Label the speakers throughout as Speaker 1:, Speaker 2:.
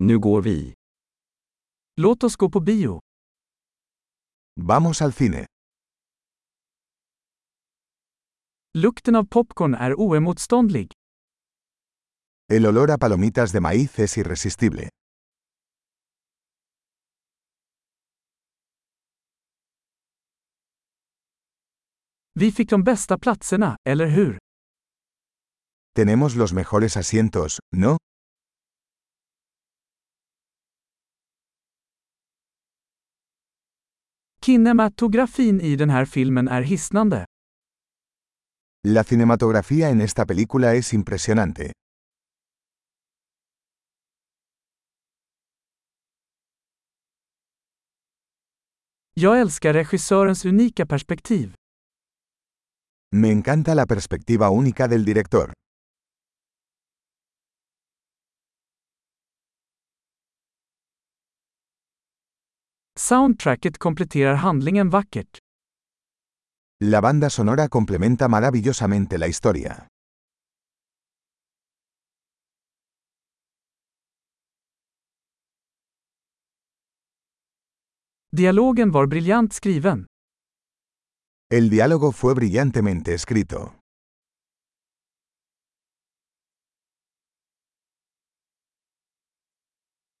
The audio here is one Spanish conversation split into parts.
Speaker 1: Nu går vi.
Speaker 2: Låt oss gå på bio.
Speaker 3: Vamos al cine.
Speaker 2: Lukten av popcorn är oemotståndlig.
Speaker 3: El olor a palomitas de maíz es irresistible.
Speaker 2: Vi fick de bästa platserna, eller hur?
Speaker 3: Tenemos los mejores asientos, ¿no?
Speaker 2: Kinematografin i den här filmen är hisnande.
Speaker 3: La cinematografía en esta película es impresionante.
Speaker 2: Jag älskar regissörens unika perspektiv.
Speaker 3: Me encanta la perspectiva única del director.
Speaker 2: Soundtracket kompletterar handlingen vackert.
Speaker 3: La banda sonora complementa maravillosamente la historia.
Speaker 2: Dialogen var briljant skriven.
Speaker 3: El diálogo fue brillantemente escrito.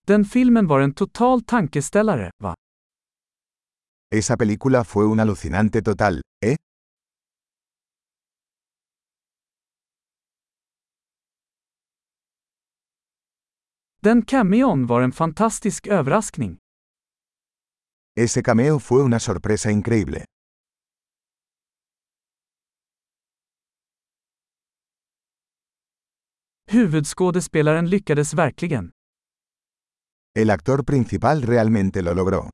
Speaker 2: Den filmen var en total tankeställare, va?
Speaker 3: Esa película fue un alucinante total, ¿eh?
Speaker 2: Den cameon var en fantastisk överraskning.
Speaker 3: Ese cameo fue una sorpresa increíble.
Speaker 2: Huvudskådespelaren lyckades verkligen.
Speaker 3: El actor principal realmente lo logró.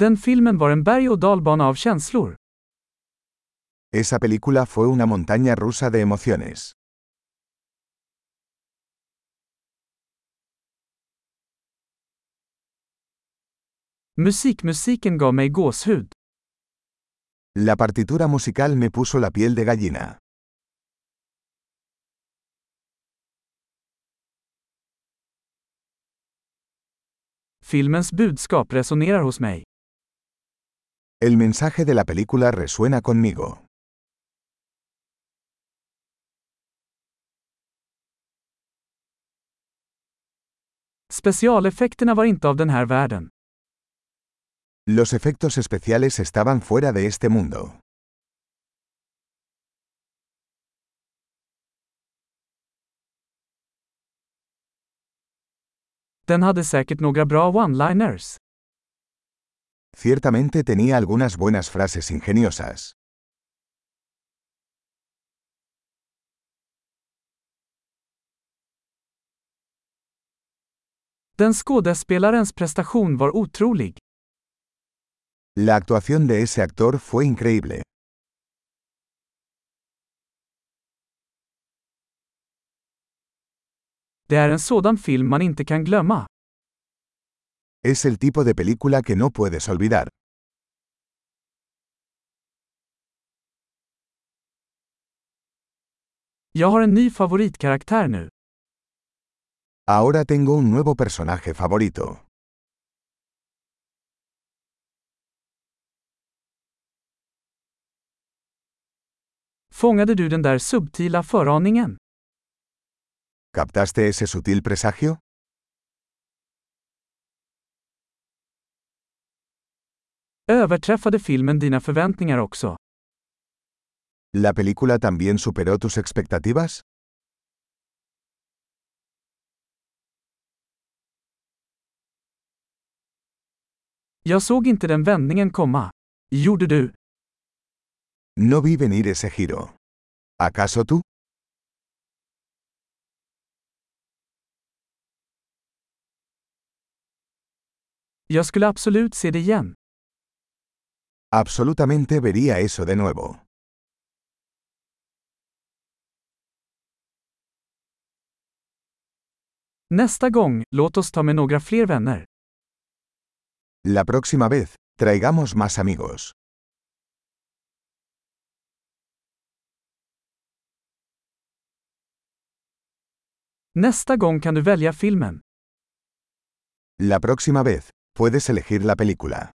Speaker 2: Den filmen var en berg- och dalbana av känslor.
Speaker 3: Esa película fue una montaña rusa de emociones.
Speaker 2: Musikmusiken gav mig gåshud.
Speaker 3: La partitura musical me puso la piel de gallina.
Speaker 2: Filmens budskap resonerar hos mig.
Speaker 3: El mensaje de la película resuena conmigo.
Speaker 2: Specialeffekterna var inte av den här världen.
Speaker 3: Los efectos especiales estaban fuera de este mundo.
Speaker 2: Den hade säkert några bra one-liners.
Speaker 3: Ciertamente tenía algunas buenas frases ingeniosas.
Speaker 2: Den skådespelarens prestation var otrolig.
Speaker 3: La actuación de ese actor fue increíble.
Speaker 2: Det är en sådan film man inte kan glömma.
Speaker 3: Es el tipo de película que no puedes olvidar.
Speaker 2: Jag har en ny favoritkaraktär nu.
Speaker 3: Ahora tengo un nuevo personaje favorito.
Speaker 2: Fångade du den där subtila föraningen?
Speaker 3: ¿Captaste ese sutil presagio?
Speaker 2: Överträffade filmen dina förväntningar också?
Speaker 3: ¿La película también superó tus expectativas?
Speaker 2: Jag såg inte den vändningen komma. Gjorde du?
Speaker 3: No vi venir ese giro. ¿Acaso tú?
Speaker 2: Jag skulle absolut se det igen.
Speaker 3: Absolutamente vería eso de nuevo.
Speaker 2: Nästa gång, låt oss ta med några fler vänner.
Speaker 3: La próxima vez, traigamos más amigos.
Speaker 2: Nästa gång kan du välja filmen.
Speaker 3: La próxima vez, puedes elegir la película.